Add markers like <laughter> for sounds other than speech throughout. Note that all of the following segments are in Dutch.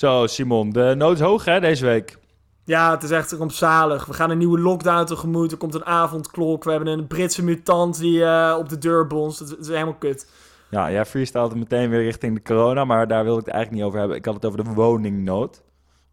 Zo, Simon, de nood is hoog hè, deze week. Ja, het is echt rampzalig. We gaan een nieuwe lockdown tegemoet. Er komt een avondklok. We hebben een Britse mutant die eh, op de deur bonst. Het, is helemaal kut. Ja, jij freestylde meteen weer richting de corona, maar daar wil ik het eigenlijk niet over hebben. Ik had het over de woningnood.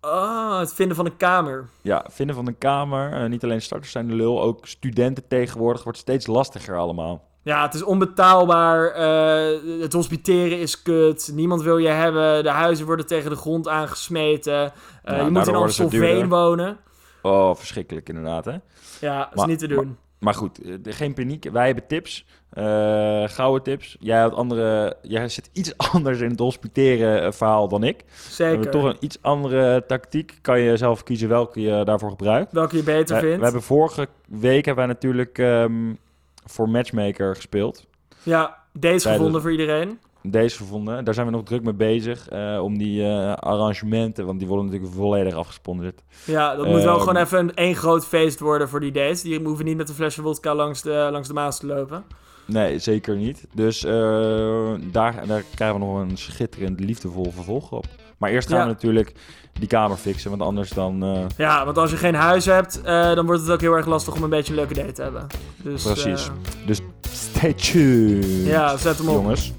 Oh, het vinden van een kamer. Ja, vinden van een kamer. eh, niet alleen starters zijn de lul, ook studenten tegenwoordig wordt steeds lastiger allemaal. Ja, het is onbetaalbaar. eh, het hospiteren is kut. Niemand wil je hebben. De huizen worden tegen de grond aangesmeten. Eh, Ja, je moet in Amstelveen wonen. Oh, verschrikkelijk inderdaad, hè? Ja, dat is Maar- niet te doen. Maar goed, eh, geen paniek. Wij hebben tips. eh, gouden tips. Jij, had andere, jij zit iets <laughs> anders in het hospiteren verhaal dan ik. We Zeker. hebben toch een iets andere tactiek. Kan je zelf kiezen welke je daarvoor gebruikt. Welke je beter We, vindt. we hebben vorige week hebben wij natuurlijk ehm, voor Matchmaker gespeeld. Ja, deze de- gevonden voor iedereen. Deze gevonden. Daar zijn we nog druk mee bezig. eh, om die eh, arrangementen, want die worden natuurlijk volledig afgesponsord. Ja, dat moet wel Ehm, gewoon even een één groot feest worden voor die dates. Die hoeven niet met een flesje vodka langs de, langs de Maas te lopen. Nee, zeker niet. Dus eh, daar, daar krijgen we nog een schitterend liefdevol vervolg op. Maar eerst gaan Ja. we natuurlijk die kamer fixen, want anders dan... eh, Ja, want als je geen huis hebt, eh, dan wordt het ook heel erg lastig om een beetje een leuke date te hebben. Dus, Precies. Dus stay tuned. ja, zet hem op. Jongens.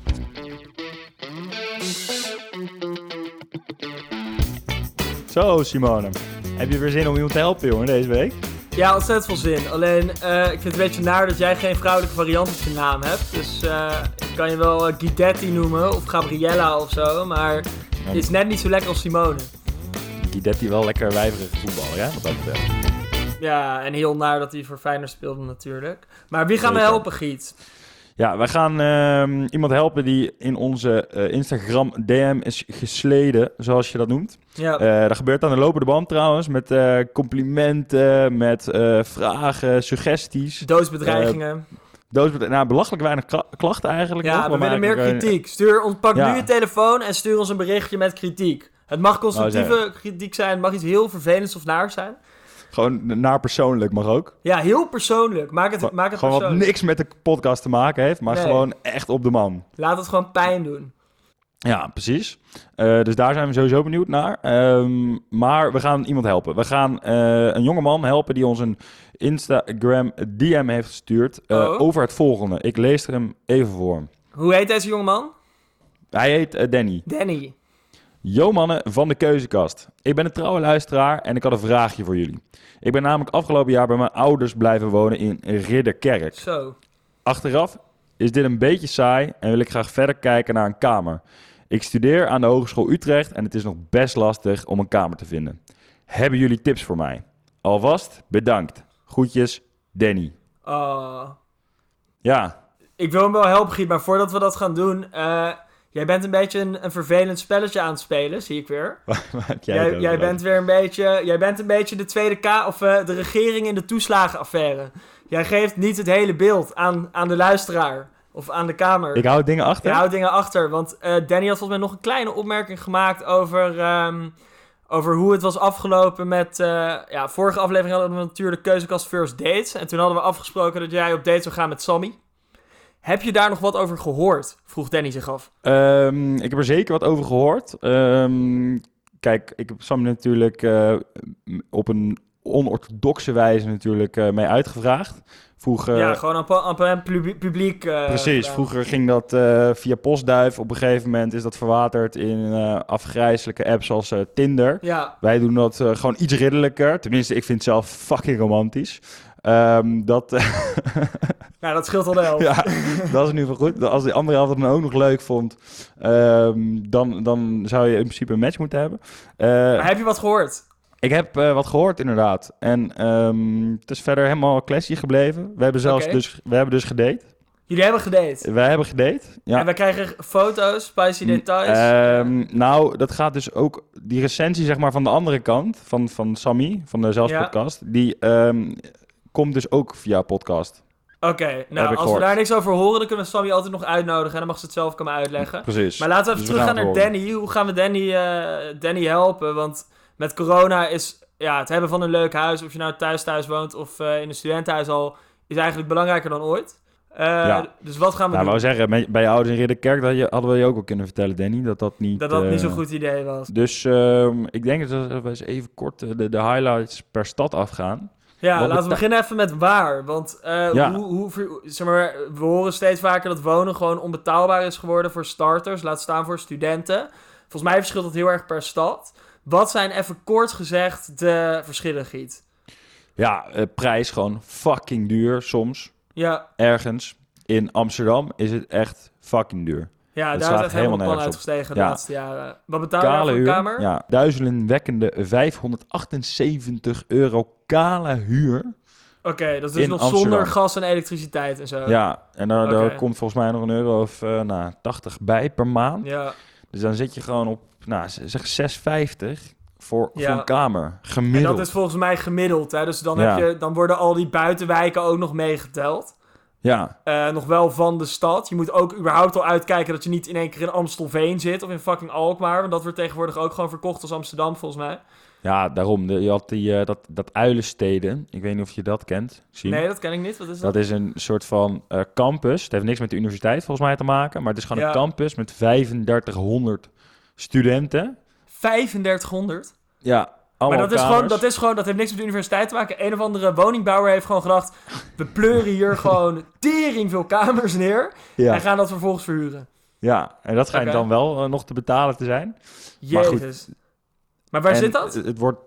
Zo, Simone. Heb je weer zin om iemand te helpen, jongen, deze week? Ja, ontzettend veel zin. Alleen, eh, ik vind het een beetje naar dat jij geen vrouwelijke variant op je naam hebt. Dus eh, ik kan je wel eh, Guidetti noemen of Gabriella of zo. Maar het is net niet zo lekker als Simone. Guidetti wel lekker wijverige voetballer, hè? Wat dat betreft. Ja, en heel naar dat hij voor Feyenoord speelde natuurlijk. Maar wie gaan we helpen, Giet? Ja, wij gaan ehm, iemand helpen die in onze eh, Instagram DM is gesleden, zoals je dat noemt. Ja, Eh dat gebeurt aan de lopende band trouwens, met eh, complimenten, met vragen, suggesties. doodsbedreigingen. Doos, nou, belachelijk weinig kla- klachten eigenlijk. nog. ja, we willen meer kritiek. Stuur ons, pak Ja. nu je telefoon en stuur ons een berichtje met kritiek. Het mag constructieve Oh, kritiek zijn, het mag iets heel vervelends of naar zijn. Gewoon naar persoonlijk mag ook. Ja, heel persoonlijk. Maak het, maak het gewoon wat niks met de podcast te maken heeft, maar Nee. gewoon echt op de man. Laat het gewoon pijn doen. Ja, precies. Eh, dus daar zijn we sowieso benieuwd naar. Ehm, maar we gaan iemand helpen. We gaan eh, een jongeman helpen die ons een Instagram DM heeft gestuurd eh, Oh. over het volgende. Ik lees er hem even voor. Hoe heet deze jongeman? Hij heet Danny. Danny. Yo mannen van de keuzekast. Ik ben een trouwe luisteraar en ik had een vraagje voor jullie. Ik ben namelijk afgelopen jaar bij mijn ouders blijven wonen in Ridderkerk. Zo. Achteraf is dit een beetje saai en wil ik graag verder kijken naar een kamer. Ik studeer aan de Hogeschool Utrecht en het is nog best lastig om een kamer te vinden. Hebben jullie tips voor mij? Alvast bedankt. Groetjes, Danny. Oh. Ja, Ik wil hem wel helpen, Giet, maar voordat we dat gaan doen... eh, jij bent een beetje een, een vervelend spelletje aan het spelen, zie ik weer. <laughs> jij, Jij, bent weer een beetje, jij bent een beetje de Tweede K... of eh, de regering in de toeslagenaffaire. Jij geeft niet het hele beeld aan, aan de luisteraar. Of aan de Kamer. Ik hou dingen achter. Je houdt dingen achter. Want eh, Danny had volgens mij nog een kleine opmerking gemaakt over, ehm, over hoe het was afgelopen met... eh, ja, vorige aflevering hadden we natuurlijk Keuzekast First Dates. En toen hadden we afgesproken dat jij op date zou gaan met Sammy. Heb je daar nog wat over gehoord? Vroeg Danny zich af. Ehm, ik heb er zeker wat over gehoord. Ehm, kijk, ik heb Sam natuurlijk eh, op een onorthodoxe wijze natuurlijk eh, mee uitgevraagd. Vroeger, ja, gewoon aan, het publiek. eh, precies, gedaan. vroeger ging dat eh, via postduif. Op een gegeven moment is dat verwaterd in eh, afgrijzelijke apps als eh, Tinder. Ja, Wij doen dat eh, gewoon iets ridderlijker. Tenminste, ik vind het zelf fucking romantisch. Ehm, dat, <laughs> nou, dat scheelt al de helft. ja, dat is in ieder geval goed. Als die andere helft het dan ook nog leuk vond, ehm, dan, dan zou je in principe een match moeten hebben. Eh, Maar heb je wat gehoord? ik heb eh, wat gehoord inderdaad. En ehm, het is verder helemaal classy gebleven. We hebben zelfs dus, we hebben dus gedate. Jullie hebben gedate. Wij hebben gedate. Ja. En wij krijgen foto's, spicy details. Ehm, nou, dat gaat dus ook... Die recensie zeg maar van de andere kant, van, van Sammy, van de Zelfspodcast... die ehm, komt dus ook via podcast. Oké, nou, als we daar niks over horen, dan kunnen we Sammy altijd nog uitnodigen. En dan mag ze het zelf komen uitleggen. Precies. Maar laten we even Dus teruggaan gaan naar. Danny. Hoe gaan we Danny, eh, Danny helpen? Want met corona is ja, het hebben van een leuk huis, of je nou thuis thuis woont of eh, in een studentenhuis al, is eigenlijk belangrijker dan ooit. Eh, Ja. Dus wat gaan we Nou, doen? zeggen, bij bij je ouders in Ridderkerk dat je, hadden we je ook wel kunnen vertellen, Danny, dat dat niet... dat dat niet zo'n goed idee was. Dus ehm, ik denk dat we eens even kort de, de highlights per stad afgaan. Ja, laten we beginnen even met waar. Want eh, Ja. hoe, hoe, zeg maar, we horen steeds vaker dat wonen gewoon onbetaalbaar is geworden voor starters. Laat staan voor studenten. Volgens mij verschilt dat heel erg per stad. Wat zijn even kort gezegd de verschillen, Giet? Ja, eh, prijs gewoon fucking duur soms. Ja, Ergens. In Amsterdam is het echt fucking duur. Ja Dat daar is echt helemaal pan uitgestegen de Ja. laatste jaren. Wat betaal je voor een kamer? Ja, duizelingwekkende 578 euro kale huur. Oké, dat is dus nog Amsterdam. zonder gas en elektriciteit en zo. Ja, en daar, komt volgens mij nog een euro of eh, nou, 80 bij per maand. Ja, Dus dan zit je gewoon op, nou, zeg 6,50 voor, Ja. voor een kamer. en Gemiddeld. dat is volgens mij gemiddeld. Hè? Dus dan, Ja. heb je, dan worden al die buitenwijken ook nog meegeteld. Ja, Eh, nog wel van de stad. Je moet ook überhaupt al uitkijken dat je niet in één keer in Amstelveen zit of in fucking Alkmaar. Want dat wordt tegenwoordig ook gewoon verkocht als Amsterdam, volgens mij. ja, daarom. Je had die, eh, dat, dat Uilensteden. Ik weet niet of je dat kent. Zien. Nee, dat ken ik niet. Wat is dat? Dat is een soort van eh, campus. Het heeft niks met de universiteit volgens mij te maken. Maar het is gewoon Ja. een campus met 3500 studenten. 3500. Ja, allemaal maar dat is, gewoon, dat is gewoon, dat heeft niks met de universiteit te maken. Een of andere woningbouwer heeft gewoon gedacht, we pleuren hier <laughs> gewoon tering veel kamers neer. ja. En gaan dat vervolgens verhuren. ja, en dat schijnt Oké. dan wel eh, nog te betalen te zijn. Maar goed. Jezus. Maar waar zit dat? Het, het wordt,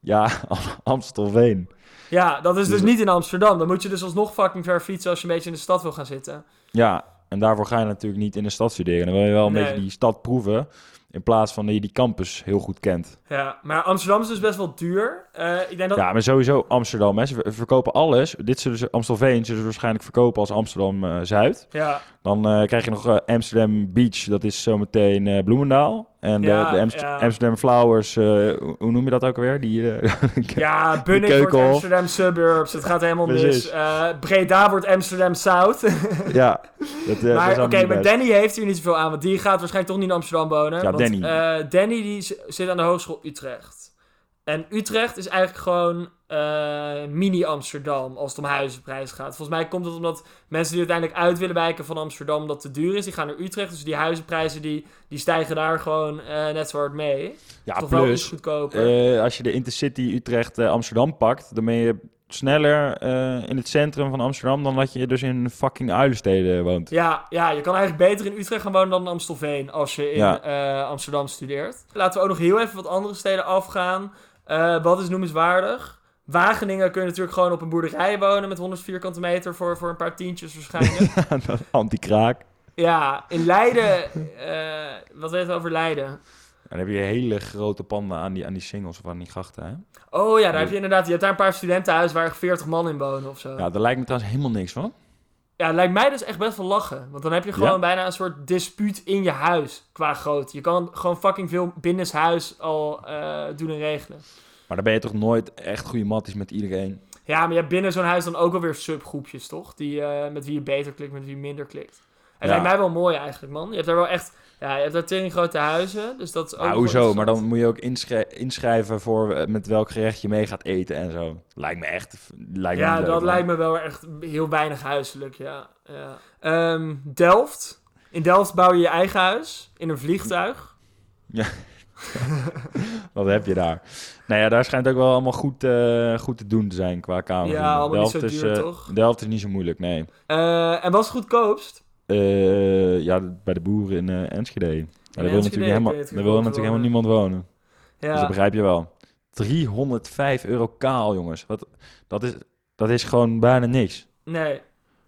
ja, <laughs> Amstelveen. Ja, dat is dus Dus- niet in Amsterdam. Dan moet je dus alsnog fucking ver fietsen als je een beetje in de stad wil gaan zitten. Ja, en daarvoor ga je natuurlijk niet in de stad studeren. Dan wil je wel een Nee. beetje die stad proeven. In plaats van dat je die campus heel goed kent. Ja, maar Amsterdam is dus best wel duur. Eh, ik denk dat... Ja, maar sowieso Amsterdam. Hè. Ze ver- verkopen alles. Dit zullen ze, Amstelveen zullen ze waarschijnlijk verkopen als Amsterdam-Zuid. Ja, Dan eh, krijg je nog eh, Amsterdam Beach. Dat is zometeen eh Bloemendaal. En de- Ja, de, Amst- ja. Amsterdam Flowers, eh, hoe noem je dat ook alweer? Die, eh, <laughs> ja Bunnik wordt. Amsterdam Suburbs. Het gaat helemaal mis. Eh, Breda wordt Amsterdam South. ja, <laughs> dat, eh, maar oké, maar. Danny heeft hier niet zoveel aan. Want die gaat waarschijnlijk toch niet in Amsterdam wonen. Ja, Danny. eh, Danny die zit aan de Hogeschool Utrecht. En Utrecht is eigenlijk gewoon eh, mini-Amsterdam als het om huizenprijs gaat. Volgens mij komt het omdat mensen die uiteindelijk uit willen wijken van Amsterdam omdat het te duur is, die gaan naar Utrecht. Dus die huizenprijzen die, die stijgen daar gewoon eh, net zo hard mee. Ja, Toch wel iets plus, goedkoper. als je de Intercity Utrecht-Amsterdam pakt, dan ben je sneller eh, in het centrum van Amsterdam dan dat je dus in fucking Uilensteden woont. Ja, ja, je kan eigenlijk beter in Utrecht gaan wonen dan in Amstelveen als je in Ja. eh, Amsterdam studeert. Laten we ook nog heel even wat andere steden afgaan. Eh, wat is noemenswaardig? Wageningen kun je natuurlijk gewoon op een boerderij wonen met 100 vierkante meter voor, voor een paar tientjes waarschijnlijk. <laughs> Anti-kraak. ja, in Leiden, wat weet je over Leiden? En dan heb je hele grote panden aan die, aan die singles of aan die grachten. Hè? Oh ja, daar heb je inderdaad, je hebt daar een paar studentenhuizen waar echt 40 man in wonen of zo. Ja, daar lijkt me trouwens helemaal niks van. Ja, lijkt mij dus echt best wel lachen. Want dan heb je gewoon Ja? bijna een soort dispuut in je huis qua grootte. Je kan gewoon fucking veel binnenshuis al eh, doen en regelen. Maar dan ben je toch nooit echt goede matties met iedereen. Ja, maar je hebt binnen zo'n huis dan ook alweer subgroepjes, toch? Die, eh, met wie je beter klikt, met wie je minder klikt. Het Ja. lijkt mij wel mooi eigenlijk, man. Je hebt daar wel echt... Ja, je hebt daar tering grote huizen, dus dat is ook hoezo? Maar dan moet je ook inschrij- inschrijven voor eh, met welk gerecht je mee gaat eten en zo. Lijkt me echt... Lijkt me Ja, leuk, dat man. lijkt me wel echt heel weinig huiselijk, ja. ja. Ehm, Delft. In Delft bouw je je eigen huis in een vliegtuig. <laughs> Wat heb je daar? Nou ja, daar schijnt ook wel allemaal goed, eh, goed te doen te zijn qua kamer. Ja, allemaal niet zo is, duur, eh, toch? Delft is niet zo moeilijk, nee. En wat is het goedkoopst? Eh, ja, bij de boeren in eh, Enschede. Maar daar wil natuurlijk, helemaal, daar wil natuurlijk helemaal niemand wonen. Dus dat Ja, begrijp je wel. 305 euro kaal, jongens. Wat, dat, is, dat is gewoon bijna niks. nee.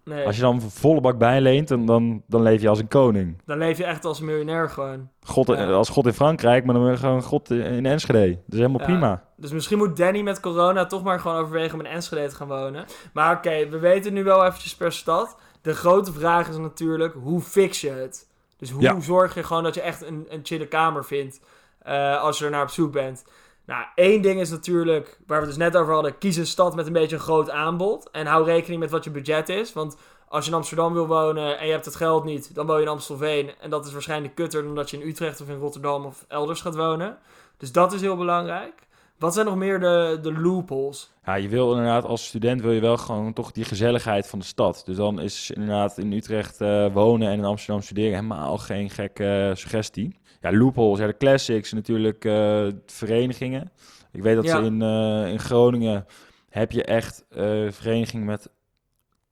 nee. Als je dan volle bak bijleent, dan, dan, dan leef je als een koning. Dan leef je echt als een miljonair gewoon. God, Ja. Als God in Frankrijk, maar dan gewoon God in Enschede. Dat is helemaal Ja. prima. Dus misschien moet Danny met corona toch maar gewoon overwegen om in Enschede te gaan wonen. Maar oké, we weten nu wel eventjes per stad. De grote vraag is natuurlijk, hoe fix je het? Dus hoe Ja. zorg je gewoon dat je echt een, een chille kamer vindt eh, als je er naar op zoek bent? Nou, één ding is natuurlijk, waar we het dus net over hadden, kies een stad met een beetje een groot aanbod. En hou rekening met wat je budget is. Want als je in Amsterdam wil wonen en je hebt het geld niet, dan woon je in Amstelveen. En dat is waarschijnlijk kutter dan dat je in Utrecht of in Rotterdam of elders gaat wonen. Dus dat is heel belangrijk. Wat zijn nog meer de, de loopholes? Ja, je wil inderdaad als student wil je wel gewoon toch die gezelligheid van de stad. Dus dan is inderdaad in Utrecht eh, wonen en in Amsterdam studeren helemaal geen gekke uh, suggestie. Ja, loopholes, ja, de classics natuurlijk, uh, verenigingen. Ik weet dat Ja. ze in, eh, in Groningen heb je echt eh vereniging met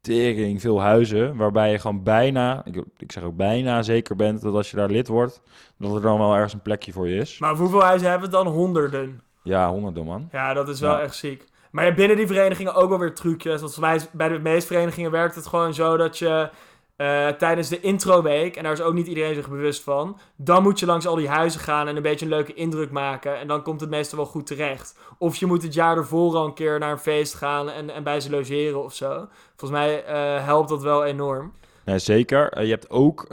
tering veel huizen, waarbij je gewoon bijna, ik, ik zeg ook bijna zeker bent dat als je daar lid wordt, dat er dan wel ergens een plekje voor je is. Maar hoeveel huizen hebben we dan? Honderden. Ja, honderden man. Ja, dat is wel Ja. echt ziek. Maar je hebt binnen die verenigingen ook wel weer trucjes. Want volgens mij bij de meeste verenigingen werkt het gewoon zo dat je eh, tijdens de introweek, en daar is ook niet iedereen zich bewust van, dan moet je langs al die huizen gaan en een beetje een leuke indruk maken. En dan komt het meestal wel goed terecht. Of je moet het jaar ervoor al een keer naar een feest gaan en, en bij ze logeren of zo. Volgens mij eh, helpt dat wel enorm. Ja, zeker. Eh, je hebt ook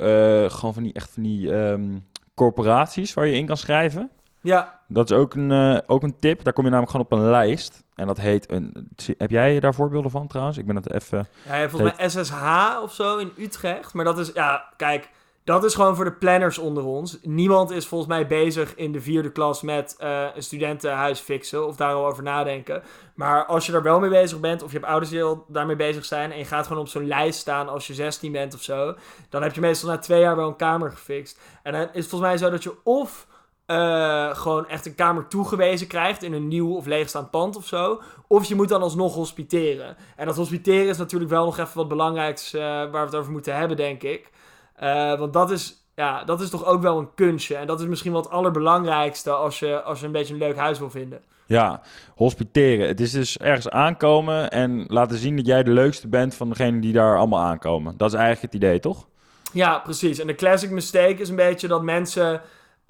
gewoon van die, echt van die ehm, corporaties waar je in kan schrijven. Ja, Dat is ook een, eh, ook een tip. Daar kom je namelijk gewoon op een lijst. En dat heet een... Heb jij daar voorbeelden van trouwens? Ik ben het even... Ja, volgens mij SSH of zo in Utrecht. Maar dat is, ja, kijk, dat is gewoon voor de planners onder ons. Niemand is volgens mij bezig in de vierde klas met eh, een studentenhuis fixen of daar al over nadenken. Maar als je daar wel mee bezig bent, of je hebt ouders die al daarmee bezig zijn en je gaat gewoon op zo'n lijst staan als je 16 bent of zo, dan heb je meestal na twee jaar wel een kamer gefixt. En dan is het volgens mij zo dat je of eh, gewoon echt een kamer toegewezen krijgt in een nieuw of leegstaand pand of zo. Of je moet dan alsnog hospiteren. En dat hospiteren is natuurlijk wel nog even wat belangrijks eh, waar we het over moeten hebben, denk ik. Eh, want dat is, ja, dat is toch ook wel een kunstje. En dat is misschien wel het allerbelangrijkste als je, als je een beetje een leuk huis wil vinden. Ja, hospiteren. Het is dus ergens aankomen en laten zien dat jij de leukste bent van degenen die daar allemaal aankomen. Dat is eigenlijk het idee, toch? Ja, precies. En de classic mistake is een beetje dat mensen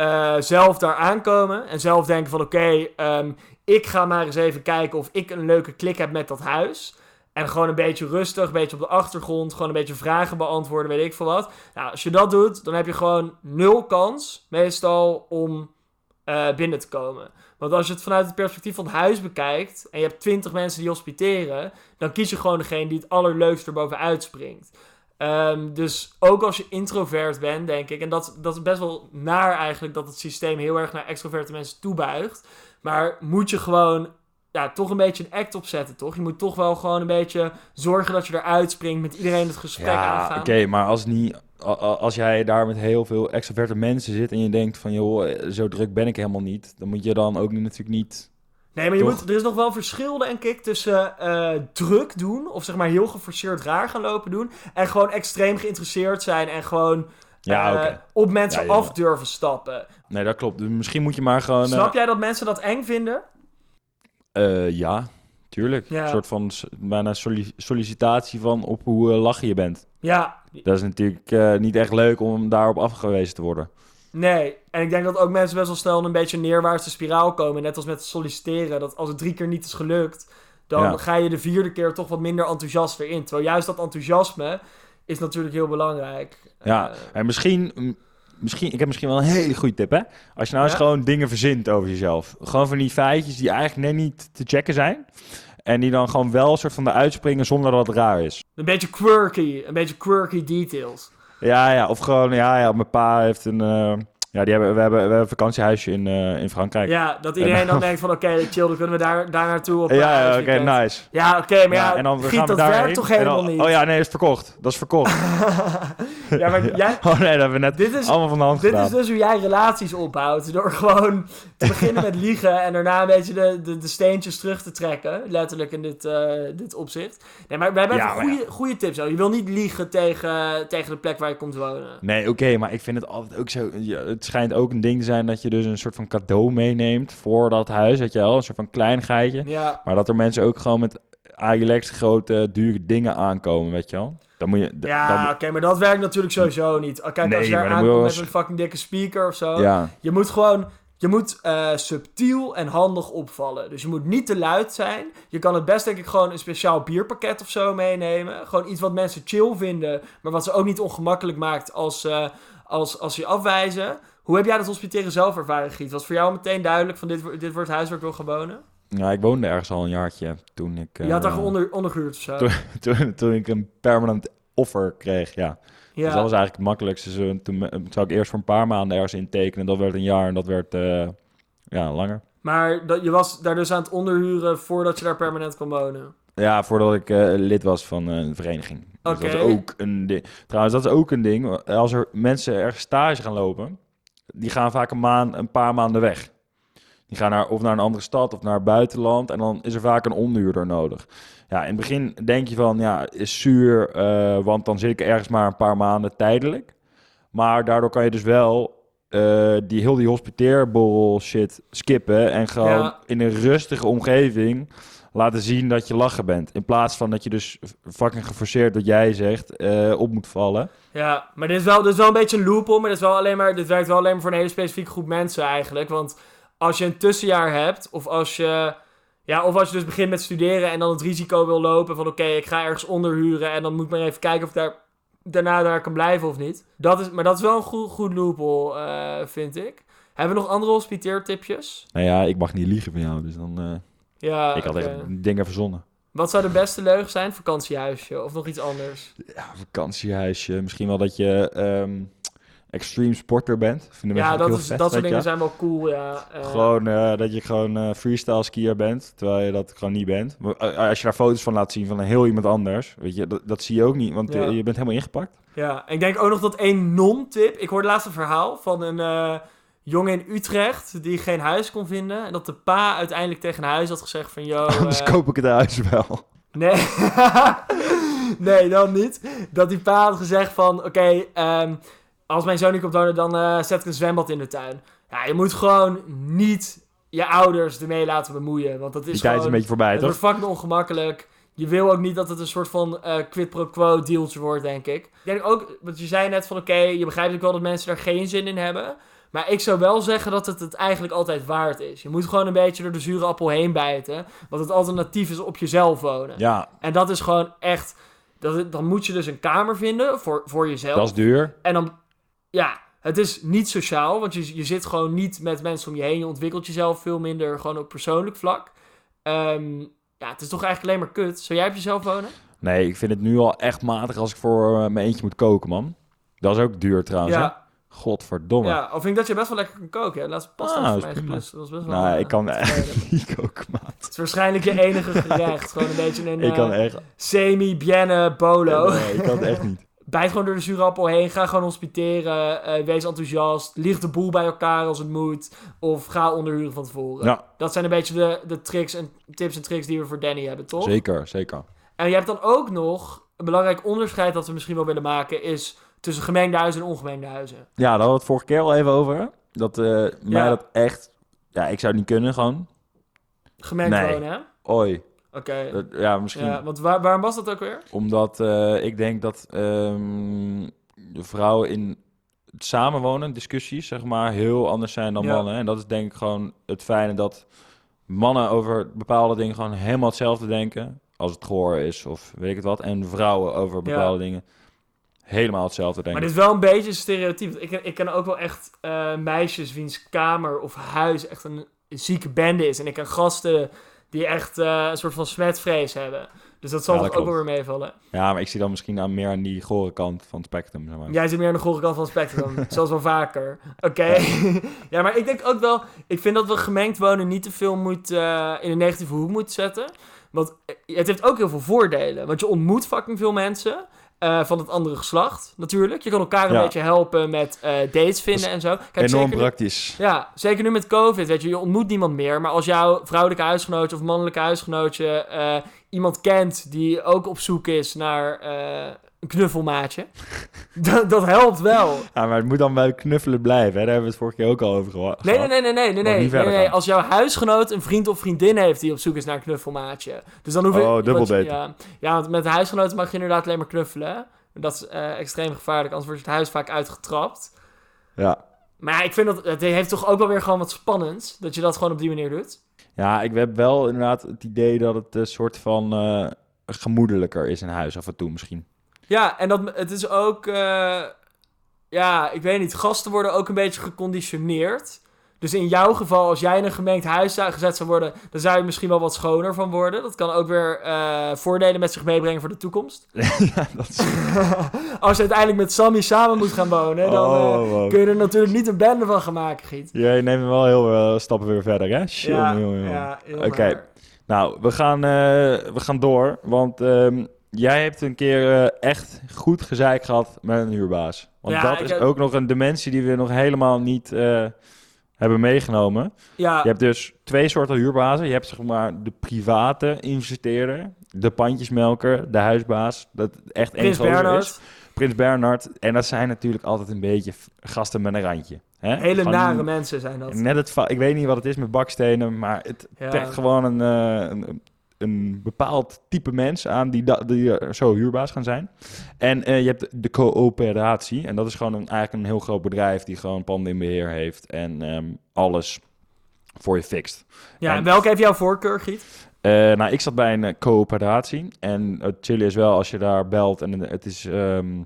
eh, zelf daar aankomen en zelf denken van oké, ehm, ik ga maar eens even kijken of ik een leuke klik heb met dat huis. En gewoon een beetje rustig, een beetje op de achtergrond, gewoon een beetje vragen beantwoorden, weet ik veel wat. Nou, als je dat doet, dan heb je gewoon nul kans, meestal, om eh, binnen te komen. Want als je het vanuit het perspectief van het huis bekijkt en je hebt twintig mensen die hospiteren, dan kies je gewoon degene die het allerleukst erboven uitspringt. Ehm, dus ook als je introvert bent, denk ik, en dat, dat is best wel naar eigenlijk dat het systeem heel erg naar extroverte mensen toebuigt. Maar moet je gewoon ja, toch een beetje een act opzetten, toch? Je moet toch wel gewoon een beetje zorgen dat je eruit springt, met iedereen het gesprek Ja, aangaan. oké, maar als, niet, als jij daar met heel veel extroverte mensen zit en je denkt van, joh, eh, zo druk ben ik helemaal niet, dan moet je dan ook natuurlijk niet... Nee, maar je Toch? moet, er is nog wel verschil, denk ik, tussen eh, druk doen, of zeg maar heel geforceerd raar gaan lopen doen, en gewoon extreem geïnteresseerd zijn en gewoon Ja, eh, op mensen Ja, af durven stappen. Nee, dat klopt. Misschien moet je maar gewoon... eh, Snap jij dat mensen dat eng vinden? eh, ja, tuurlijk. Ja. Een soort van bijna solli- sollicitatie van op hoe lachen je bent. Ja, Dat is natuurlijk eh, niet echt leuk om daarop afgewezen te worden. Nee. En ik denk dat ook mensen best wel snel een beetje een neerwaartse spiraal komen. Net als met solliciteren. Dat als het drie keer niet is gelukt, dan Ja. ga je de vierde keer toch wat minder enthousiast weer in. Terwijl juist dat enthousiasme is natuurlijk heel belangrijk. Ja, Eh, en misschien, misschien, ik heb misschien wel een hele goede tip, hè? Als je nou eens gewoon dingen verzint over jezelf. Gewoon van die feitjes die eigenlijk net niet te checken zijn. En die dan gewoon wel een soort van eruit springen zonder dat het raar is. een beetje quirky. Een beetje quirky details. Ja, ja, of gewoon, ja, ja, mijn pa heeft een, eh, ja, die hebben, we hebben, we hebben een vakantiehuisje in, eh, in Frankrijk. Ja, dat iedereen dan denkt van oké, chill, dan kunnen we daar, daar naartoe op ja, ja, oké, nice. Ja, oké, maar ja, en dan Giet, gaan we dat werkt toch helemaal dan- niet? Oh ja, nee, is verkocht. Dat is verkocht. <laughs> ja, maar <laughs> jij, Oh nee, dat hebben we net Dit is- allemaal van de hand Dit gedaan. is dus hoe jij relaties opbouwt. Door gewoon te beginnen met <laughs> liegen en daarna een beetje de, de, de steentjes terug te trekken. Letterlijk in dit, eh, dit opzicht. Nee, maar we hebben Ja, goede, goede tips. Je wil niet liegen tegen, tegen de plek waar je komt wonen. Nee, oké, maar ik vind het altijd ook zo... het schijnt ook een ding te zijn dat je dus een soort van cadeau meeneemt voor dat huis, weet je wel? Een soort van kleinigheidje. Ja, Maar dat er mensen ook gewoon met Agilex grote, dure dingen aankomen, weet je wel? Dan moet je... ja oké, maar dat werkt natuurlijk sowieso niet. Kijk, Nee, als je aankomt wel met een fucking dikke speaker of zo. ja. Je moet gewoon... Je moet eh, subtiel en handig opvallen. Dus je moet niet te luid zijn. Je kan het best denk ik gewoon een speciaal bierpakket of zo meenemen. Gewoon iets wat mensen chill vinden, maar wat ze ook niet ongemakkelijk maakt als, eh, als, als ze je afwijzen. Hoe heb jij dat hospiteren zelf ervaren, Giet? Was voor jou meteen duidelijk van dit, dit wordt het huis waar ik wil gaan wonen? ja, ik woonde ergens al een jaartje toen ik... je had daar eh, onder, ondergehuurd of zo? Toen- toen, toen ik een permanent offer kreeg, ja. ja. Dus dat was eigenlijk het makkelijkste. Zo, toen, toen zou ik eerst voor een paar maanden ergens intekenen. Dat werd een jaar en dat werd eh, Ja, langer. Maar dat, je was daar dus aan het onderhuren voordat je daar permanent kon wonen. Ja, voordat ik eh, lid was van eh, een vereniging. Dus dat is ook een ding. Trouwens, dat is ook een ding. Als er mensen ergens stage gaan lopen, die gaan vaak een, maand, een paar maanden weg. Die gaan naar, of naar een andere stad of naar het buitenland. En dan is er vaak een onderhuurder nodig. Ja, in het begin denk je van, ja, is zuur, eh, want dan zit ik ergens maar een paar maanden tijdelijk. Maar daardoor kan je dus wel eh, die heel die hospiteerborrel shit skippen en gewoon Ja. in een rustige omgeving laten zien dat je lachen bent. In plaats van dat je dus fucking geforceerd, wat jij zegt, eh, op moet vallen. Ja, maar dit is wel, dit is wel een beetje een loophole, maar dit, is wel alleen maar, dit werkt wel alleen maar voor een hele specifieke groep mensen eigenlijk. Want als je een tussenjaar hebt, of als je, ja, of als je dus begint met studeren en dan het risico wil lopen van oké, ik ga ergens onderhuren en dan moet ik maar even kijken of ik daar, daarna daar kan blijven of niet. Dat is, maar dat is wel een goed, goed loophole, eh, vind ik. Hebben we nog andere hospiteertipjes? Nou ja, ik mag niet liegen van jou, dus dan... eh, Ja, ik had oké. echt dingen verzonnen. Wat zou de beste leugen zijn? Vakantiehuisje of nog iets anders? Ja, vakantiehuisje. Misschien wel dat je ehm, extreme sporter bent. Vinden Ja, dat, heel is, vet, dat soort je dingen zijn wel cool, ja. Gewoon eh, dat je gewoon eh, freestyle skier bent, terwijl je dat gewoon niet bent. Maar, eh, als je daar foto's van laat zien van een heel iemand anders, weet je, dat, dat zie je ook niet, want Ja. je bent helemaal ingepakt. Ja, en ik denk ook nog dat één non-tip. Ik hoorde laatst een verhaal van een jongen in Utrecht die geen huis kon vinden. En dat de pa uiteindelijk tegen huis had gezegd van... Yo, Anders <laughs> eh, koop ik het huis wel. Nee. <laughs> nee, dan niet. Dat die pa had gezegd van... Oké, ehm, als mijn zoon niet komt wonen, dan eh, zet ik een zwembad in de tuin. Ja, je moet gewoon niet je ouders ermee laten bemoeien. Want dat is Die gewoon... tijd is een beetje voorbij, Het toch? wordt fucking ongemakkelijk. Je wil ook niet dat het een soort van eh, quid pro quo dealtje wordt, denk ik. Ik denk ook, want je zei net van oké, je begrijpt ook wel dat mensen er geen zin in hebben. Maar ik zou wel zeggen dat het het eigenlijk altijd waard is. Je moet gewoon een beetje door de zure appel heen bijten. Want het alternatief is op jezelf wonen. Ja, En dat is gewoon echt... Dat, dan moet je dus een kamer vinden voor, voor jezelf. dat is duur. En dan, ja, het is niet sociaal, want je, je zit gewoon niet met mensen om je heen. Je ontwikkelt jezelf veel minder, gewoon op persoonlijk vlak. Ehm, ja, het is toch eigenlijk alleen maar kut. Zou jij op jezelf wonen? Nee, ik vind het nu al echt matig als ik voor eh, mijn eentje moet koken, man. Dat is ook duur trouwens, hè? ja, Godverdomme. ja, of vind ik dat je best wel lekker kan koken. Ja, laatst pasta Ah, voor dat mij. Dat was best wel... nou, eh, ik kan tevreden. echt <laughs> niet koken, maat. Het is waarschijnlijk je enige gerecht. gewoon een beetje een Ik kan eh, echt... semi-bienne bolo. Nee, ik kan het echt niet. Bijt gewoon door de zure appel heen. Ga gewoon hospiteren. eh, wees enthousiast. Lieg de boel bij elkaar als het moet. Of ga onderhuren van tevoren. Ja, Dat zijn een beetje de, de tricks en tips en tricks die we voor Danny hebben, toch? zeker, zeker. En je hebt dan ook nog een belangrijk onderscheid dat we misschien wel willen maken, is tussen gemengde huizen en ongemengde huizen. Ja, daar hadden we het vorige keer al even over. Dat mij Ja. dat echt... Ja, ik zou het niet kunnen, gewoon. Gemengd Nee. wonen, hè? Oei. Oké. Ja, misschien Ja, want waar, waarom was dat ook weer? omdat eh, ik denk dat ehm, de vrouwen in het samenwonen, discussies, zeg maar, heel anders zijn dan Ja. mannen. En dat is denk ik gewoon het fijne dat mannen over bepaalde dingen gewoon helemaal hetzelfde denken. Als het goor is of weet ik het wat. En vrouwen over bepaalde dingen helemaal hetzelfde denken. Maar dit is wel een beetje een stereotype. Ik, ik ken ook wel echt eh, meisjes wiens kamer of huis echt een zieke bende is. En ik ken gasten die echt eh, een soort van smetvrees hebben. Dus dat zal Ja, toch dat ook wel weer meevallen. Ja, maar ik zie dan misschien aan meer aan die gore kant van het spectrum. Zeg maar. Jij zit meer aan de gore kant van het spectrum, <laughs> zoals wel vaker. Oké. <laughs> ja, maar ik denk ook wel... Ik vind dat we gemengd wonen niet te veel moet, eh, in een negatieve hoek moeten zetten. Want eh, het heeft ook heel veel voordelen. Want je ontmoet fucking veel mensen eh, van het andere geslacht, natuurlijk. Je kan elkaar een Ja. beetje helpen met eh, dates vinden en zo. Kijk, Enorm zeker nu- praktisch. ja, zeker nu met COVID, weet je, je ontmoet niemand meer. Maar als jouw vrouwelijke huisgenootje of mannelijke huisgenootje eh, iemand kent die ook op zoek is naar een knuffelmaatje, <laughs> dat, dat helpt wel. Ja, maar het moet dan bij knuffelen blijven. Hè? Daar hebben we het vorige keer ook al over geho- Nee, nee, gehad. nee, nee, nee, nee, nee, nee, nee. Als jouw huisgenoot een vriend of vriendin heeft die op zoek is naar een knuffelmaatje. Dus dan hoef je... Oh, dubbel je-. Ja, ja, want met huisgenoten mag je inderdaad alleen maar knuffelen. Dat is eh, extreem gevaarlijk, anders wordt het huis vaak uitgetrapt. Ja. Maar ja, ik vind dat het heeft toch ook wel weer gewoon wat spannends dat je dat gewoon op die manier doet. ja, ik heb wel inderdaad het idee dat het een soort van eh, gemoedelijker is in huis af en toe misschien. Ja, en dat, het is ook... eh, ja, ik weet niet. Gasten worden ook een beetje geconditioneerd. Dus in jouw geval, als jij in een gemengd huis zou gezet zou worden, dan zou je misschien wel wat schoner van worden. Dat kan ook weer eh, voordelen met zich meebrengen voor de toekomst. <laughs> ja, dat is... <laughs> als je uiteindelijk met Sammy samen moet gaan wonen, dan Oh, eh, kun je er natuurlijk niet een bende van gaan maken, Giet. Jij neemt wel heel veel stappen weer verder, hè? Shit, ja, jongen, jongen. ja, heel Oké. Nou, we gaan, we gaan door. Want ehm, jij hebt een keer eh, echt goed gezeik gehad met een huurbaas. Want Ja, dat is heb- ook nog een dimensie die we nog helemaal niet eh, hebben meegenomen. Ja, Je hebt dus twee soorten huurbazen. Je hebt zeg maar de private investeerder, de pandjesmelker, de huisbaas. Dat echt één is. Prins Bernhard. En dat zijn natuurlijk altijd een beetje gasten met een randje. Hè? Hele Gewoon nare mensen zijn dat. Net het ik weet niet wat het is met bakstenen, maar het Ja. gewoon een, eh, een, een bepaald type mens aan die, die eh, zo huurbaas gaan zijn. En eh, je hebt de coöperatie. En dat is gewoon een, eigenlijk een heel groot bedrijf die gewoon panden in beheer heeft en ehm, alles voor je fixt. Ja, En- en welke heeft jouw voorkeur, Giet? Eh, nou, ik zat bij een coöperatie. En het chillen is wel als je daar belt en het is, ehm,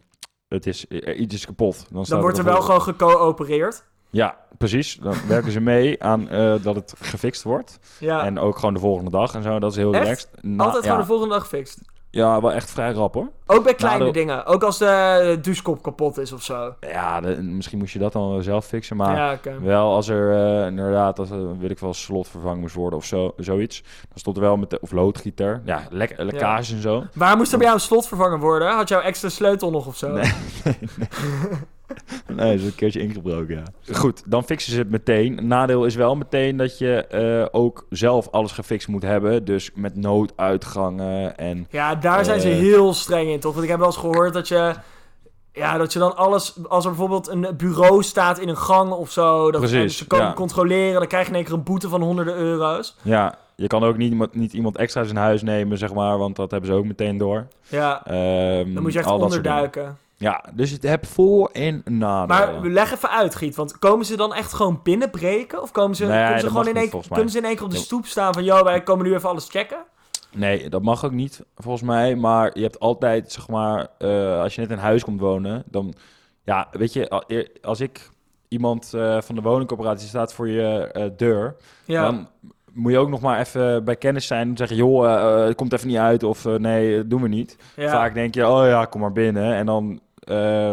het is iets is kapot. Dan, Dan wordt er wel gewoon gecoöpereerd. Ja, precies. Dan <laughs> werken ze mee aan eh, dat het gefixt wordt. Ja, En ook gewoon de volgende dag en zo. Dat is heel Echt? relaxed. Na- altijd ja, gewoon de volgende dag gefixt. ja, wel echt vrij rap hoor. Ook bij kleine de- dingen. Ook als de douchekop kapot is of zo. Ja, de- misschien moest je dat dan zelf fixen. Maar ja, wel als er eh, inderdaad, als er, weet ik wel, slot vervangen moest worden of zo, zoiets. Dan stond er wel met de, of loodgieter. Ja, lek, lekkages en zo. Waar moest er bij jou een slot vervangen worden? Had jouw extra sleutel nog of zo? Nee. Nee, <laughs> <laughs> is een keertje ingebroken, ja. Goed, dan fixen ze het meteen. Nadeel is wel meteen dat je eh, ook zelf alles gefixt moet hebben. Dus met nooduitgangen en... Ja, daar zijn ze Eh. heel streng in, toch? Want ik heb wel eens gehoord dat je... Ja, dat je dan alles... Als er bijvoorbeeld een bureau staat in een gang of zo... Dat Precies, ze komen ja. controleren... dan krijg je in één keer een boete van honderden euro's. Ja, je kan ook niet, iemand- niet iemand extra in huis nemen, zeg maar. Want dat hebben ze ook meteen door. Ja, Ehm, dan moet je echt onderduiken. Ja, dus het heb voor- en nadelen. Maar leg even uit, Giet. Want komen ze dan echt gewoon binnenbreken? Of komen ze, Nee, kunnen, ze gewoon in één, kunnen ze in één keer op de stoep staan van... Yo, wij komen nu even alles checken? Nee, dat mag ook niet, volgens mij. Maar je hebt altijd, zeg maar, eh, als je net in huis komt wonen, dan... Ja, weet je, als ik iemand eh, van de woningcorporatie staat voor je eh, deur, Ja, dan moet je ook nog maar even bij kennis zijn en zeggen, joh, het komt even niet uit of eh, nee, doen we niet. ja. Vaak denk je, oh ja, kom maar binnen. En dan, eh,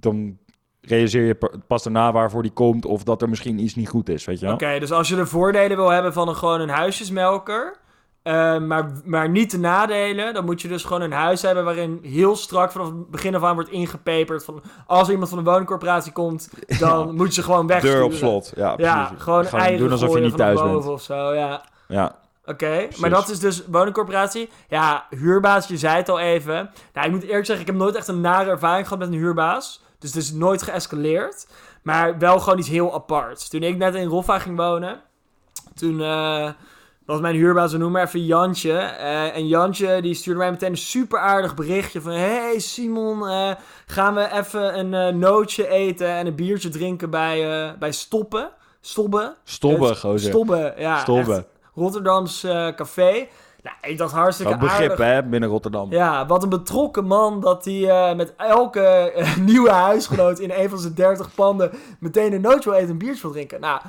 dan realiseer je pa- pas daarna waarvoor die komt of dat er misschien iets niet goed is, weet je? Oké, dus als je de voordelen wil hebben van een, gewoon een huisjesmelker, eh, maar, maar niet de nadelen, dan moet je dus gewoon een huis hebben waarin heel strak vanaf het begin af aan wordt ingepeperd. Van, als iemand van de woningcorporatie komt, <laughs> dan moet je ze gewoon wegsturen. Deur op slot, ja, Ja, precies. gewoon, eigen doen alsof je niet thuis bent. boven of zo, ja. Ja, Oké, maar dat is dus woningcorporatie. Ja, huurbaas, je zei het al even. Nou, ik moet eerlijk zeggen, ik heb nooit echt een nare ervaring gehad met een huurbaas. Dus het is nooit geëscaleerd. Maar wel gewoon iets heel aparts. Toen ik net in Roffa ging wonen, toen eh, was mijn huurbaas, we noemen maar even Jantje. Eh, en Jantje die stuurde mij meteen een super aardig berichtje van... Hey Simon, eh, gaan we even een nootje eten en een biertje drinken bij, bij Stoppen? Stobben? stobben, Eh, gozer. Stobben, ja. Stobben. echt Rotterdams eh, café. Nou, ik dacht hartstikke Ook begrip, aardig. hè, binnen Rotterdam. Ja, wat een betrokken man dat hij eh, met elke eh, <laughs> nieuwe huisgenoot in een van zijn 30 panden meteen een nootje wil eten en een biertje wil drinken. Nou,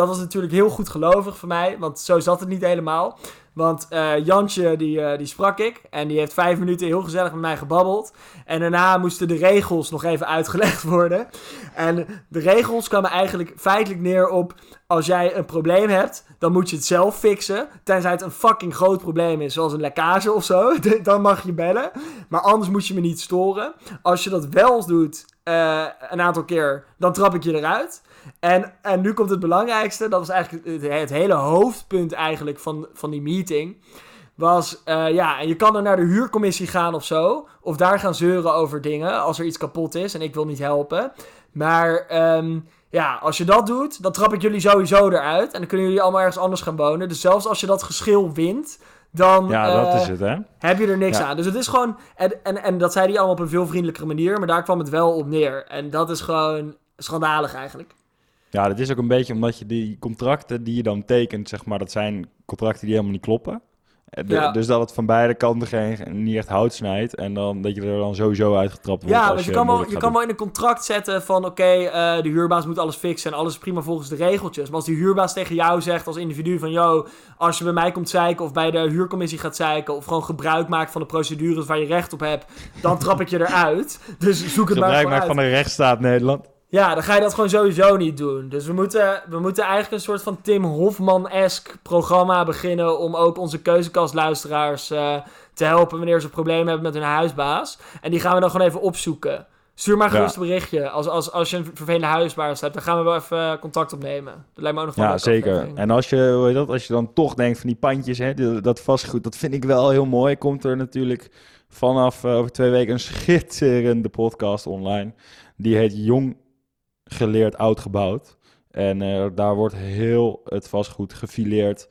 dat was natuurlijk heel goed gelovig voor mij, want zo zat het niet helemaal. Want eh, Jantje, die, eh, die sprak ik en die heeft vijf minuten heel gezellig met mij gebabbeld. En daarna moesten de regels nog even uitgelegd worden. En de regels kwamen eigenlijk feitelijk neer op... als jij een probleem hebt, dan moet je het zelf fixen. Tenzij het een fucking groot probleem is, zoals een lekkage of zo. <laughs> Dan mag je bellen. Maar anders moet je me niet storen. Als je dat wel doet, eh, een aantal keer, dan trap ik je eruit. En, en nu komt het belangrijkste. Dat was eigenlijk het, hele hoofdpunt eigenlijk van, van die meeting. Was, eh, ja, en je kan dan naar de huurcommissie gaan of zo. Of daar gaan zeuren over dingen als er iets kapot is en ik wil niet helpen. Maar ehm, ja, als je dat doet, dan trap ik jullie sowieso eruit. En dan kunnen jullie allemaal ergens anders gaan wonen. Dus zelfs als je dat geschil wint, dan Ja, dat eh, is het, hè? heb je er niks Ja. aan. Dus het is gewoon... En, en, en dat zei hij allemaal op een veel vriendelijkere manier. Maar daar kwam het wel op neer. En dat is gewoon schandalig eigenlijk. Ja, dat is ook een beetje omdat je die contracten die je dan tekent, zeg maar, dat zijn contracten die helemaal niet kloppen. Eh, de- Ja. Dus dat het van beide kanten geen, niet echt hout snijdt. En dan, dat je er dan sowieso uitgetrapt wordt. Ja, als want je kan, wel, je kan wel in een contract zetten van oké, eh, de huurbaas moet alles fixen en alles is prima volgens de regeltjes. Maar als die huurbaas tegen jou zegt als individu van yo, als je bij mij komt zeiken of bij de huurcommissie gaat zeiken of gewoon gebruik maakt van de procedures waar je recht op hebt, dan trap ik je eruit. <laughs> Dus zoek het maar Gebruik maakt van de rechtsstaat Nederland. Ja, dan ga je dat gewoon sowieso niet doen. Dus we moeten, we moeten eigenlijk een soort van Tim Hofman-esque programma beginnen om ook onze keuzekastluisteraars eh te helpen wanneer ze problemen hebben met hun huisbaas. En die gaan we dan gewoon even opzoeken. Stuur maar Ja. gerust een berichtje. Als, als, als je een vervelende huisbaas hebt, dan gaan we wel even eh, contact opnemen. Dat lijkt me ook nog wel Ja, zeker. aflevering. En als je, hoe heet dat, als je dan toch denkt van die pandjes, hè, dat vastgoed, dat vind ik wel heel mooi. Komt er natuurlijk vanaf eh, over twee weken een <laughs> schitterende podcast online. Die heet Jong Geleerd Oud Gebouwd. En eh, daar wordt heel het vastgoed gefileerd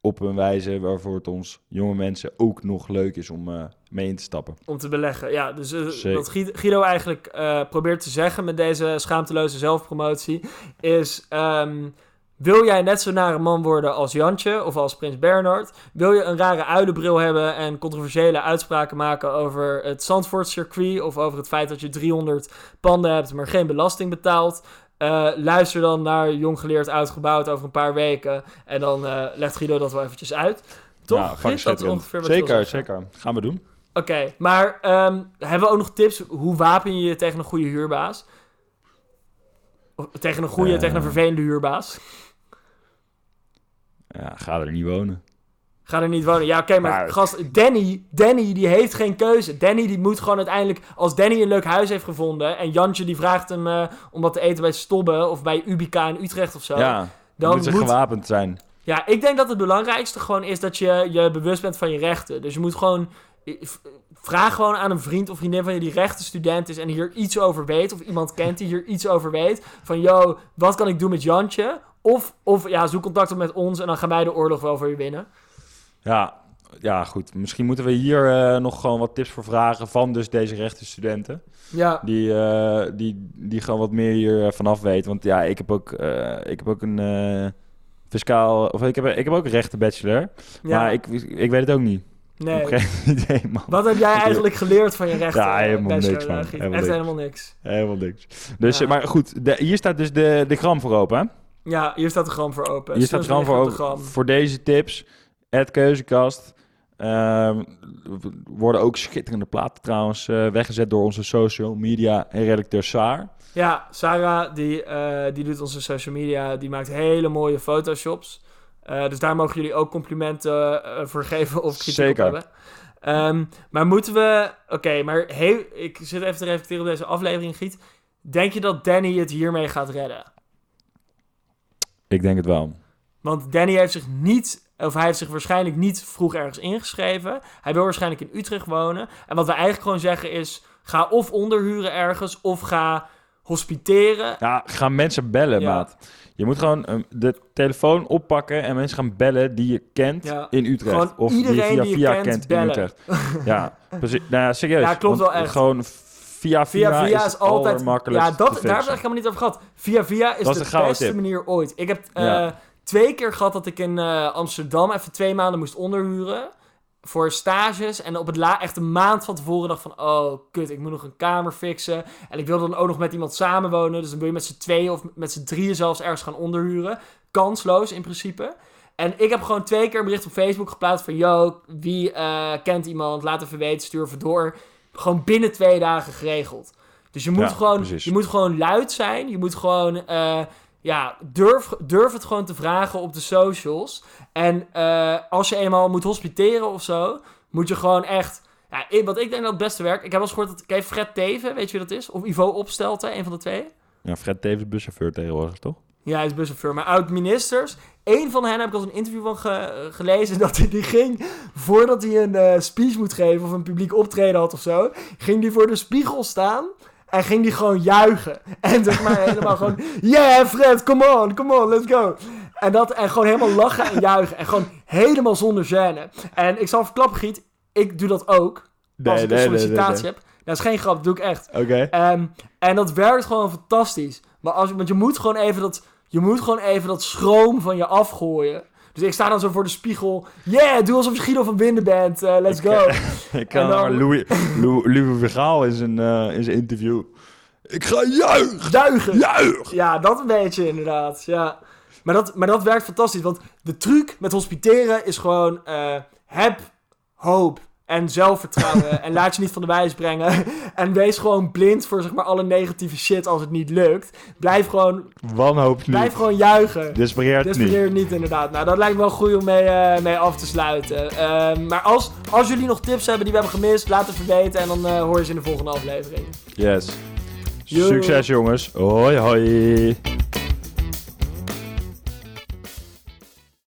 op een wijze waarvoor het ons jonge mensen ook nog leuk is om eh, mee in te stappen. Om te beleggen, ja. Dus eh, wat Guido eigenlijk probeert te zeggen met deze schaamteloze zelfpromotie... is, ehm, wil jij net zo naar een man worden als Jantje of als Prins Bernhard? Wil je een rare uilenbril hebben en controversiële uitspraken maken over het Zandvoortcircuit... of over het feit dat je 300 panden hebt, maar geen belasting betaalt... Eh, luister dan naar Jong Geleerd Uitgebouwd over een paar weken. En dan eh, legt Guido dat wel eventjes uit. Toch? Fucking dat is ongeveer wat Zeker, zeker. Gaan we doen. Oké, maar ehm, hebben we ook nog tips? Hoe wapen je je tegen een goede huurbaas? Tegen een goede, Eh. tegen een vervelende huurbaas? Ja, ga er niet wonen. Ga er niet wonen. Ja, oké, maar, Maar- gast, Danny, Danny die heeft geen keuze. Danny die moet gewoon uiteindelijk, als Danny een leuk huis heeft gevonden en Jantje die vraagt hem eh, om wat te eten bij Stobbe of bij Ubica in Utrecht of zo. ja, dan dan moet ze moet, gewapend zijn. Ja, ik denk dat het belangrijkste gewoon is dat je je bewust bent van je rechten. Dus je moet gewoon... Vraag gewoon aan een vriend of vriendin van je die rechtenstudent is en hier iets over weet. Of iemand kent die hier iets over weet. Van, yo, wat kan ik doen met Jantje? Of, of ja, zoek contact op met ons en dan gaan wij de oorlog wel voor je winnen. Ja, ja, goed. Misschien moeten we hier eh, nog gewoon wat tips voor vragen van dus deze rechtenstudenten. Ja, Die, eh, die, die gewoon wat meer hier eh, vanaf weten. Want ja, ik heb ook, ik heb ook een fiscaal... Of ik heb, ik heb ook een rechten bachelor. ja. Maar ik, ik weet het ook niet. Nee. heb geen idee, man. Wat heb jij eigenlijk geleerd van je rechten? Ja, helemaal niks, man. Helemaal Echt niks. helemaal niks. Helemaal niks. Dus, Ja. maar goed, de, hier staat dus de, de gram voor open, hè? Ja, hier staat de gram voor open. Hier staat de gram voor open. gram. Voor deze tips, het keuzekast. Ehm, worden ook schitterende platen trouwens eh, weggezet door onze social media redacteur Saar. Ja, Sarah, die, eh, die doet onze social media. Die maakt hele mooie photoshops. Eh, dus daar mogen jullie ook complimenten eh, voor geven of kritiek Zeker. op hebben. Ehm, maar moeten we... Oké, maar heel, ik zit even te reflecteren op deze aflevering, Giet. Denk je dat Danny het hiermee gaat redden? Ik denk het wel. Want Danny heeft zich niet... Of hij heeft zich waarschijnlijk niet vroeg ergens ingeschreven. Hij wil waarschijnlijk in Utrecht wonen. En wat we eigenlijk gewoon zeggen is... Ga of onderhuren ergens, of ga hospiteren. Ja, gaan mensen bellen, Ja. maat. Je moet gewoon eh, de telefoon oppakken en mensen gaan bellen die je kent Ja. in Utrecht. Gewoon of iedereen die je via die je via kent, kent, in. Utrecht. Ja, <laughs> precies. Nou ja, serieus. Ja, klopt wel echt. Gewoon via via, Via via is, het altijd. Ja, dat, daar heb ik helemaal niet over gehad. Via via is Dat is de beste tip. manier ooit. Ik heb eh, twee keer gehad dat ik in eh, Amsterdam even twee maanden moest onderhuren. Voor stages. En op het la echt een maand van tevoren dacht van... Oh, kut, ik moet nog een kamer fixen. En ik wilde dan ook nog met iemand samenwonen. Dus dan wil je met z'n tweeën of met z'n drieën zelfs ergens gaan onderhuren. Kansloos in principe. En ik heb gewoon twee keer een bericht op Facebook geplaatst van... Yo, wie eh, kent iemand? Laat even weten, stuur even door. Gewoon binnen twee dagen geregeld. Dus je moet, Ja, gewoon, precies. je moet gewoon luid zijn. Je moet gewoon... eh, ja, durf, durf het gewoon te vragen op de socials. En eh, als je eenmaal moet hospiteren of zo, moet je gewoon echt... Ja, wat ik denk dat het beste werkt... Ik heb wel eens gehoord dat... Kijk, Fred Teven, weet je wie dat is? Of Ivo Opstelten, een van de twee. Ja, Fred Tevens buschauffeur tegenwoordig, toch? Ja, hij is buschauffeur. Maar oud-ministers. Eén van hen heb ik als een interview van ge- gelezen. <laughs> Dat hij die ging, voordat hij een eh, speech moet geven of een publiek optreden had of zo. Ging hij voor de spiegel staan. En ging die gewoon juichen. En zeg maar helemaal gewoon... Yeah, Fred, come on, come on, let's go. En, dat, en gewoon helemaal lachen en juichen. En gewoon helemaal zonder gêne. En ik zal verklappen, Giet. Ik doe dat ook. Als ik een sollicitatie heb. Dat is geen grap, dat doe ik echt. Oké. Ehm, en dat werkt gewoon fantastisch. Maar als, want je moet gewoon even dat, je moet gewoon even dat schroom van je afgooien. Dus ik sta dan zo voor de spiegel. Yeah, doe alsof je Guido van Binden bent. Eh, let's go. Ik <laughs> kan En dan- maar Louis, Louis, Louis Vergaal in zijn, eh, in zijn interview. Ik ga juichen! Duigen. Juich! Ja, dat een beetje inderdaad. Ja. Maar, dat, maar dat werkt fantastisch. Want de truc met hospiteren is gewoon... eh, heb hoop en zelfvertrouwen. en laat je niet van de wijs brengen. <laughs> en wees gewoon blind voor zeg maar, alle negatieve shit als het niet lukt. Blijf gewoon, Wanhoop niet. blijf gewoon juichen. Despereert niet. Niet, inderdaad. Nou, dat lijkt me wel goed om mee, eh, mee af te sluiten. Ehm, maar als, als jullie nog tips hebben die we hebben gemist, laat het weten. En dan eh, hoor je ze in de volgende aflevering. Yes. Yo. Succes jongens. Hoi hoi.